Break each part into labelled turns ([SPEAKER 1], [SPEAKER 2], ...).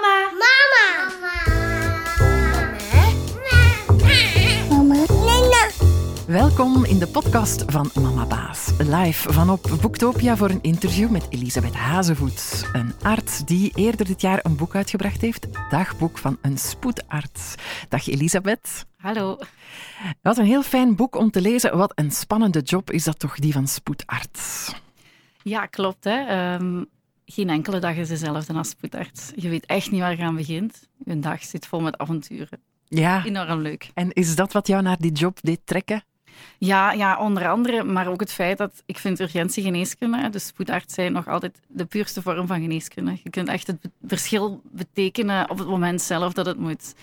[SPEAKER 1] Mama.
[SPEAKER 2] Mama. Mama. Mama.
[SPEAKER 3] Welkom in de podcast van Mama Baas. Live vanop Boektopia voor een interview met Elisabeth Hazevoet. Een arts die eerder dit jaar een boek uitgebracht heeft. Dagboek van een spoedarts. Dag Elisabeth.
[SPEAKER 1] Hallo.
[SPEAKER 3] Wat een heel fijn boek om te lezen. Wat een spannende job is dat toch, die van spoedarts.
[SPEAKER 1] Ja, klopt. Hè. Ehm, geen enkele dag is dezelfde als spoedarts. Je weet echt niet waar je aan begint. Je dag zit vol met avonturen.
[SPEAKER 3] Ja.
[SPEAKER 1] Enorm leuk.
[SPEAKER 3] En is dat wat jou naar die job deed trekken?
[SPEAKER 1] Ja, ja, onder andere, maar ook het feit dat ik vind urgentiegeneeskunde, dus spoedarts zijn nog altijd de puurste vorm van geneeskunde. Je kunt echt het verschil betekenen op het moment zelf dat het moet.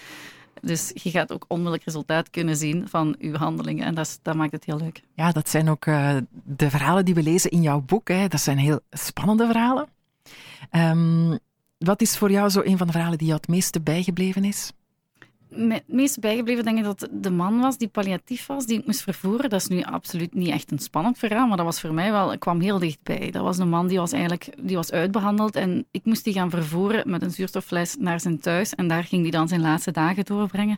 [SPEAKER 1] Dus je gaat ook onmiddellijk resultaat kunnen zien van uw handelingen. En dat, is, dat maakt het heel leuk.
[SPEAKER 3] Ja, dat zijn ook uh, de verhalen die we lezen in jouw boek. Hè. Dat zijn heel spannende verhalen. Um, wat is voor jou zo een van de verhalen die jou het meeste bijgebleven is?
[SPEAKER 1] Het meest bijgebleven denk ik dat de man was die palliatief was, die ik moest vervoeren. Dat is nu absoluut niet echt een spannend verhaal, maar dat was voor mij wel, ik kwam heel dichtbij. Dat was een man die was eigenlijk die was uitbehandeld en ik moest die gaan vervoeren met een zuurstoffles naar zijn thuis en daar ging hij dan zijn laatste dagen doorbrengen.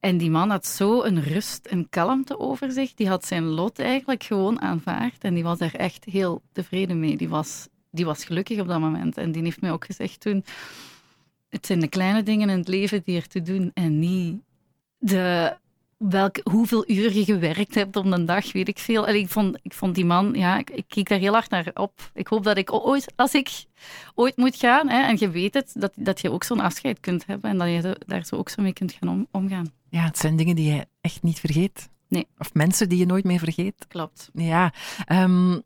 [SPEAKER 1] En die man had zo een rust en kalmte over zich. Die had zijn lot eigenlijk gewoon aanvaard en die was er echt heel tevreden mee. Die was, die was gelukkig op dat moment en die heeft mij ook gezegd toen het zijn de kleine dingen in het leven die er te doen en niet de, welk, hoeveel uur je gewerkt hebt om een dag, weet ik veel. En ik vond, ik vond die man, ja, ik, ik keek daar heel hard naar op. Ik hoop dat ik ooit, als ik ooit moet gaan, hè, en je weet het, dat, dat je ook zo'n afscheid kunt hebben en dat je daar zo ook zo mee kunt gaan om, omgaan.
[SPEAKER 3] Ja, het zijn dingen die je echt niet vergeet.
[SPEAKER 1] Nee.
[SPEAKER 3] Of mensen die je nooit meer vergeet.
[SPEAKER 1] Klopt.
[SPEAKER 3] Ja. Um,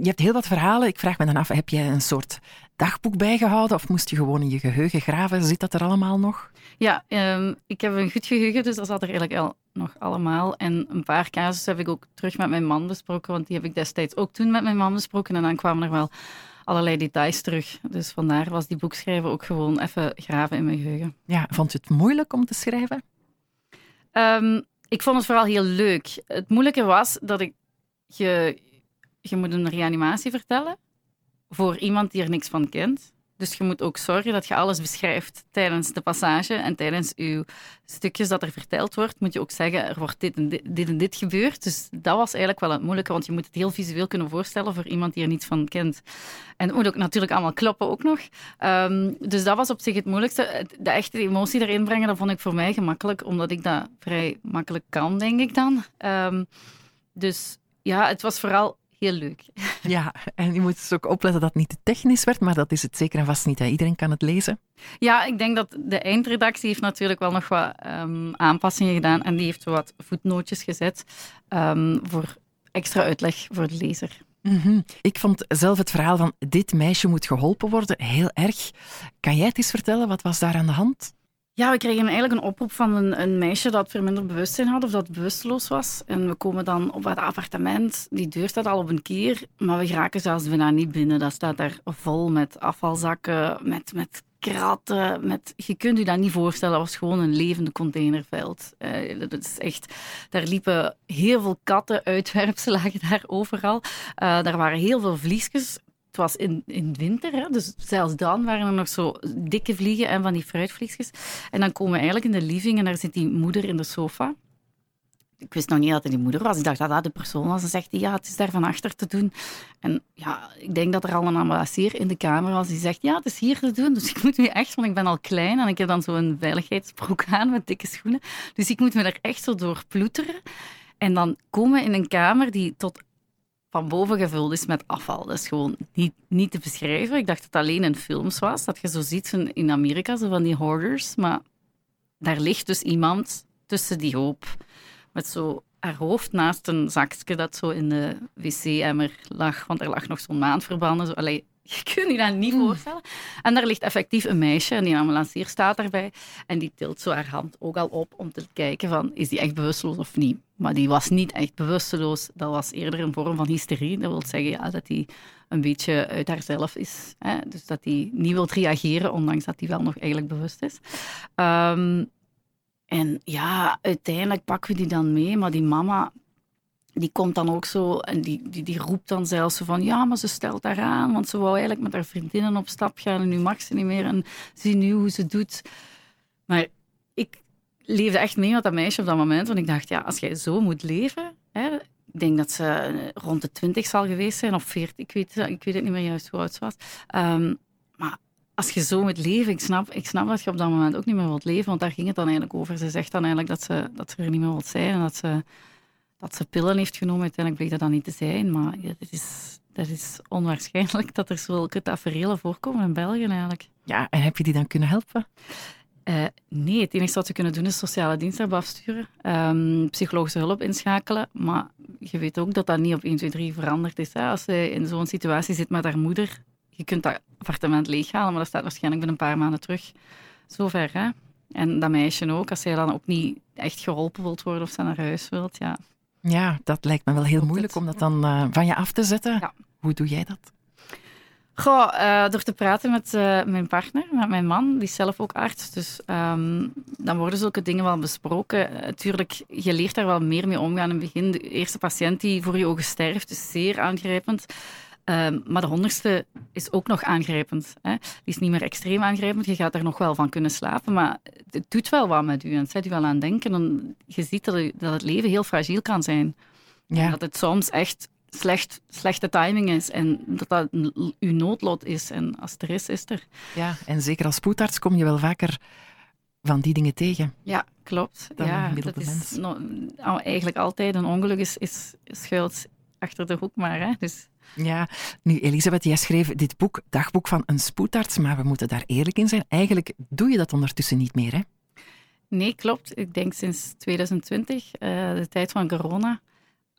[SPEAKER 3] je hebt heel wat verhalen. Ik vraag me dan af, heb je een soort dagboek bijgehouden of moest je gewoon in je geheugen graven? Zit dat er allemaal nog?
[SPEAKER 1] Ja, um, ik heb een goed geheugen, dus dat zat er eigenlijk al, nog allemaal. En een paar casussen heb ik ook terug met mijn man besproken, want die heb ik destijds ook toen met mijn man besproken. En dan kwamen er wel allerlei details terug. Dus vandaar was die boekschrijven ook gewoon even graven in mijn geheugen.
[SPEAKER 3] Ja, vond je het moeilijk om te schrijven?
[SPEAKER 1] Um, ik vond het vooral heel leuk. Het moeilijke was dat ik je je moet een reanimatie vertellen voor iemand die er niks van kent. Dus je moet ook zorgen dat je alles beschrijft tijdens de passage en tijdens je stukjes dat er verteld wordt, moet je ook zeggen, er wordt dit en dit, en dit gebeurd. Dus dat was eigenlijk wel het moeilijke, want je moet het heel visueel kunnen voorstellen voor iemand die er niets van kent. En het moet ook natuurlijk allemaal kloppen ook nog. Um, dus dat was op zich het moeilijkste. De echte emotie erin brengen, dat vond ik voor mij gemakkelijk, omdat ik dat vrij makkelijk kan, denk ik dan. Um, dus ja, het was vooral heel leuk.
[SPEAKER 3] Ja, en je moet dus ook opletten dat het niet te technisch werd, maar dat is het zeker en vast niet. Hè. Iedereen kan het lezen.
[SPEAKER 1] Ja, ik denk dat de eindredactie heeft natuurlijk wel nog wat um, aanpassingen gedaan en die heeft wat voetnootjes gezet um, voor extra uitleg voor de lezer.
[SPEAKER 3] Mm -hmm. Ik vond zelf het verhaal van dit meisje moet geholpen worden heel erg. Kan jij het eens vertellen, wat was daar aan de hand?
[SPEAKER 1] Ja, we kregen eigenlijk een oproep van een, een, meisje dat verminderd bewustzijn had of dat bewusteloos was. En we komen dan op het appartement. Die deur staat al op een keer, maar we geraken zelfs bijna niet binnen. Dat staat daar vol met afvalzakken, met, met kratten. Met, je kunt je dat niet voorstellen, dat was gewoon een levende containerveld. Uh, dat is echt, daar liepen heel veel katten, uitwerpselen lagen daar overal. Uh, daar waren heel veel vliesjes was in, in winter, hè, dus zelfs dan waren er nog zo dikke vliegen en van die fruitvliegjes. En dan komen we eigenlijk in de living en daar zit die moeder in de sofa. Ik wist nog niet dat het die moeder was. Ik dacht dat dat de persoon was. Ze zegt ja, het is daar van achter te doen. En ja, ik denk dat er al een ambassadeur in de kamer was die zegt ja, het is hier te doen. Dus ik moet nu echt, want ik ben al klein en ik heb dan zo'n veiligheidsbroek aan met dikke schoenen. Dus ik moet me er echt zo door ploeteren. En dan komen we in een kamer die tot van boven gevuld is met afval. Dat is gewoon niet, niet te beschrijven. Ik dacht dat het alleen in films was, dat je zo ziet in Amerika, zo van die hoarders. Maar daar ligt dus iemand tussen die hoop, met zo haar hoofd naast een zakje dat zo in de wc-emmer lag, want er lag nog zo'n maandverbanden. Zo, allee, je kunt je dat niet
[SPEAKER 3] Hmm.
[SPEAKER 1] voorstellen. En daar ligt effectief een meisje en die ambulancier staat daarbij. En die tilt zo haar hand ook al op om te kijken van, is die echt bewusteloos of niet? Maar die was niet echt bewusteloos. Dat was eerder een vorm van hysterie. Dat wil zeggen ja, dat die een beetje uit haarzelf is. Hè? Dus dat die niet wil reageren, ondanks dat die wel nog eigenlijk bewust is. Um, en ja, uiteindelijk pakken we die dan mee. Maar die mama die komt dan ook zo en die, die, die roept dan zelfs van ja, maar ze stelt daar aan, want ze wou eigenlijk met haar vriendinnen op stap gaan en nu mag ze niet meer en zie nu hoe ze doet. Maar ik leefde echt mee met dat meisje op dat moment, want ik dacht, ja, als jij zo moet leven, hè, ik denk dat ze rond de twintig zal geweest zijn, of veertig, ik weet, ik weet het niet meer juist hoe oud ze was. Ehm, maar als je zo moet leven, ik snap, ik snap dat je op dat moment ook niet meer wilt leven, want daar ging het dan eigenlijk over. Ze zegt dan eigenlijk dat ze, dat ze er niet meer wilt zijn en dat ze, dat ze pillen heeft genomen. Uiteindelijk bleek dat dan niet te zijn, maar dat, is, dat is onwaarschijnlijk dat er zulke tafereelen voorkomen in België eigenlijk.
[SPEAKER 3] Ja, en heb je die dan kunnen helpen?
[SPEAKER 1] Uh, nee, het enige wat we kunnen doen is sociale dienst hebben afsturen, um, psychologische hulp inschakelen. Maar je weet ook dat dat niet op 1, 2, 3 veranderd is. Hè. Als ze in zo'n situatie zit met haar moeder, je kunt dat appartement leeghalen, maar dat staat waarschijnlijk binnen een paar maanden terug. Zover, hè. En dat meisje ook, als zij dan ook niet echt geholpen wilt worden of ze naar huis wilt, ja.
[SPEAKER 3] Ja, dat lijkt me wel heel moeilijk om dat dan uh, van je af te zetten.
[SPEAKER 1] Ja.
[SPEAKER 3] Hoe doe jij dat?
[SPEAKER 1] Goh, uh, door te praten met uh, mijn partner, met mijn man, die is zelf ook arts. Dus um, dan worden zulke dingen wel besproken. Natuurlijk, je leert daar wel meer mee omgaan in het begin. De eerste patiënt die voor je ogen sterft, is zeer aangrijpend. Um, maar de honderdste is ook nog aangrijpend. Hè. Die is niet meer extreem aangrijpend. Je gaat er nog wel van kunnen slapen, maar het doet wel wat met u. En het zet u wel aan denken. En je ziet dat, het leven heel fragiel kan zijn.
[SPEAKER 3] Ja.
[SPEAKER 1] En dat het soms echt slecht, slechte timing is en dat dat uw noodlot is. En als het er is, is er.
[SPEAKER 3] Ja, en zeker als spoedarts kom je wel vaker van die dingen tegen.
[SPEAKER 1] Ja, klopt.
[SPEAKER 3] Dan
[SPEAKER 1] ja, dat is no, eigenlijk altijd een ongeluk is, is schuilt achter de hoek maar. Hè. Dus,
[SPEAKER 3] Ja, nu Elisabeth, jij schreef dit boek, Dagboek van een spoedarts, maar we moeten daar eerlijk in zijn. Eigenlijk doe je dat ondertussen niet meer, hè?
[SPEAKER 1] nee, klopt. Ik denk sinds 2020, uh, de tijd van corona.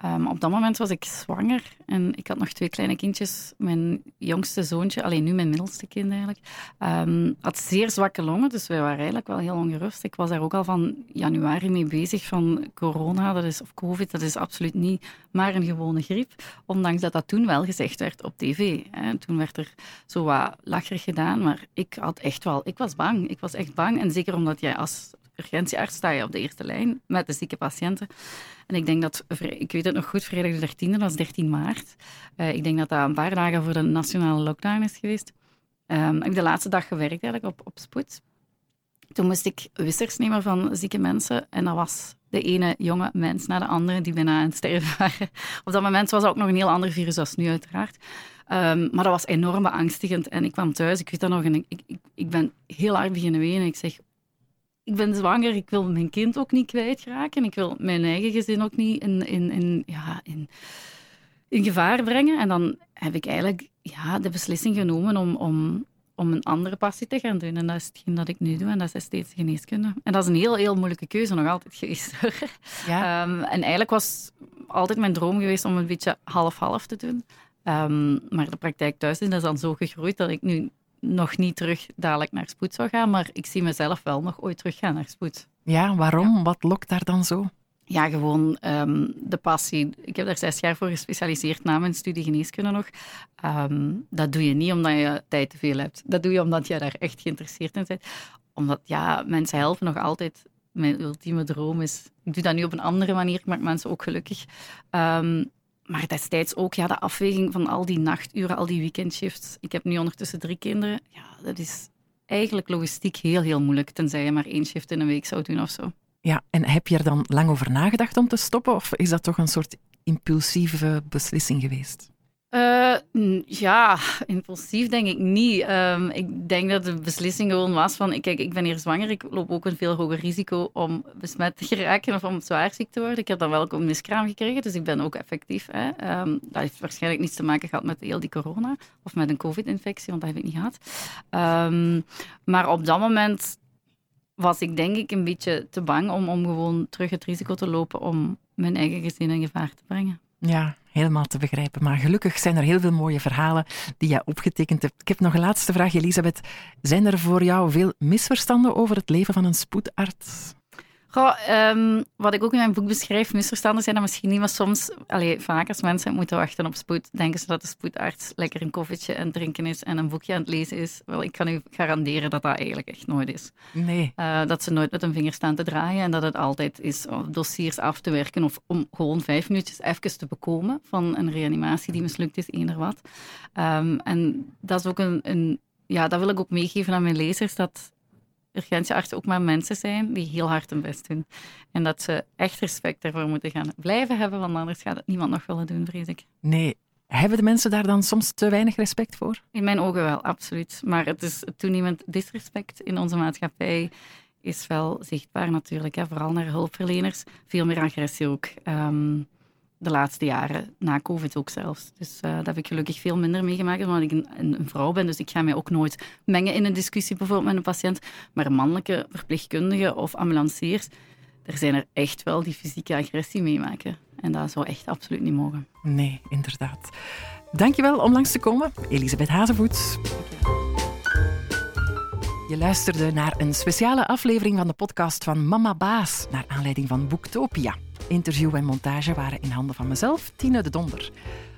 [SPEAKER 1] Um, op dat moment was ik zwanger en ik had nog twee kleine kindjes. Mijn jongste zoontje, alleen nu mijn middelste kind eigenlijk, um, had zeer zwakke longen. Dus wij waren eigenlijk wel heel ongerust. Ik was daar ook al van januari mee bezig van corona dat is, of covid. Dat is absoluut niet maar een gewone griep. Ondanks dat dat toen wel gezegd werd op tv. Hè. Toen werd er zo wat lacherig gedaan. Maar ik had echt wel, ik was bang. Ik was echt bang. En zeker omdat jij als urgentiearts sta je op de eerste lijn met de zieke patiënten. En ik denk dat, ik weet het nog goed, vrijdag de 13e, dat was 13 maart. Uh, ik denk dat dat een paar dagen voor de nationale lockdown is geweest. Um, ik heb de laatste dag gewerkt eigenlijk op, op spoed. Toen moest ik wissers nemen van zieke mensen. En dat was de ene jonge mens na de andere die bijna aan het sterven waren. Op dat moment was dat ook nog een heel ander virus als nu, uiteraard. Um, maar dat was enorm beangstigend. En ik kwam thuis, ik weet dat nog, en ik, ik, ik ben heel hard beginnen wenen. Ik zeg, ik ben zwanger, ik wil mijn kind ook niet kwijtraken. Ik wil mijn eigen gezin ook niet in, in, in, ja, in, in gevaar brengen. En dan heb ik eigenlijk ja, de beslissing genomen om, om, om een andere passie te gaan doen. En dat is hetgeen dat ik nu doe, en dat is steeds geneeskunde. En dat is een heel, heel moeilijke keuze, nog altijd geweest.
[SPEAKER 3] Ja.
[SPEAKER 1] Um, en eigenlijk was altijd mijn droom geweest om een beetje half-half te doen. Um, maar de praktijk thuis is dan zo gegroeid dat ik nu nog niet terug dadelijk naar spoed zou gaan, maar ik zie mezelf wel nog ooit terug gaan naar spoed.
[SPEAKER 3] Ja, waarom? Wat lokt daar dan zo?
[SPEAKER 1] Ja, gewoon um, de passie. Ik heb daar zes jaar voor gespecialiseerd na mijn studie geneeskunde nog. Um, dat doe je niet omdat je tijd te veel hebt. Dat doe je omdat je daar echt geïnteresseerd in bent. Omdat, ja, mensen helpen nog altijd. Mijn ultieme droom is... Ik doe dat nu op een andere manier. Ik maak mensen ook gelukkig. Um, maar destijds ook ja, de afweging van al die nachturen, al die weekendshifts. Ik heb nu ondertussen drie kinderen. Ja, dat is eigenlijk logistiek heel, heel moeilijk. Tenzij je maar één shift in een week zou doen of zo.
[SPEAKER 3] Ja, en heb je er dan lang over nagedacht om te stoppen? Of is dat toch een soort impulsieve beslissing geweest?
[SPEAKER 1] Uh, ja, impulsief denk ik niet. Um, ik denk dat de beslissing gewoon was van, kijk, ik ben hier zwanger, ik loop ook een veel hoger risico om besmet te geraken of om zwaar ziek te worden. Ik heb dan wel een miskraam gekregen, dus ik ben ook effectief. Hè. Um, dat heeft waarschijnlijk niets te maken gehad met heel die corona of met een covid-infectie, want dat heb ik niet gehad. Um, maar op dat moment was ik denk ik een beetje te bang om, om gewoon terug het risico te lopen om mijn eigen gezin in gevaar te brengen.
[SPEAKER 3] Ja, helemaal te begrijpen. Maar gelukkig zijn er heel veel mooie verhalen die jij opgetekend hebt. Ik heb nog een laatste vraag, Elisabeth. Zijn er voor jou veel misverstanden over het leven van een spoedarts?
[SPEAKER 1] Goh, ehm, wat ik ook in mijn boek beschrijf, misverstanden zijn dat misschien niet, maar soms, allee, vaak als mensen moeten wachten op spoed, denken ze dat de spoedarts lekker een koffietje aan het drinken is en een boekje aan het lezen is. Wel, ik kan u garanderen dat dat eigenlijk echt nooit is.
[SPEAKER 3] Nee.
[SPEAKER 1] Uh, dat ze nooit met een vinger staan te draaien en dat het altijd is om dossiers af te werken of om gewoon vijf minuutjes even te bekomen van een reanimatie die mislukt is, eender wat. Um, en dat is ook een, een, ja, dat wil ik ook meegeven aan mijn lezers, dat urgentieartsen ook maar mensen zijn die heel hard hun best doen. En dat ze echt respect daarvoor moeten gaan blijven hebben, want anders gaat het niemand nog willen doen, vrees ik.
[SPEAKER 3] Nee. Hebben de mensen daar dan soms te weinig respect voor?
[SPEAKER 1] In mijn ogen wel, absoluut. Maar het is toenemend disrespect in onze maatschappij is wel zichtbaar natuurlijk. Hè. Vooral naar hulpverleners. Veel meer agressie ook. Um, de laatste jaren, na COVID ook zelfs. Dus uh, dat heb ik gelukkig veel minder meegemaakt, omdat ik een, een, vrouw ben. Dus ik ga mij ook nooit mengen in een discussie bijvoorbeeld met een patiënt. Maar mannelijke verpleegkundige of ambulanciers, er zijn er echt wel die fysieke agressie meemaken. En dat zou echt absoluut niet mogen.
[SPEAKER 3] Nee, inderdaad. Dankjewel om langs te komen, Elisabeth Hazevoets. Je luisterde naar een speciale aflevering van de podcast van Mama Baas, naar aanleiding van Boektopia. Interview en montage waren in handen van mezelf, Tine de Donder.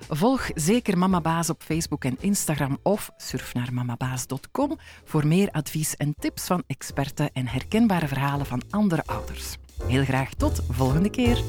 [SPEAKER 3] Volg zeker Mama Baas op Facebook en Instagram of surf naar mamabaas.com voor meer advies en tips van experten en herkenbare verhalen van andere ouders. Heel graag tot volgende keer.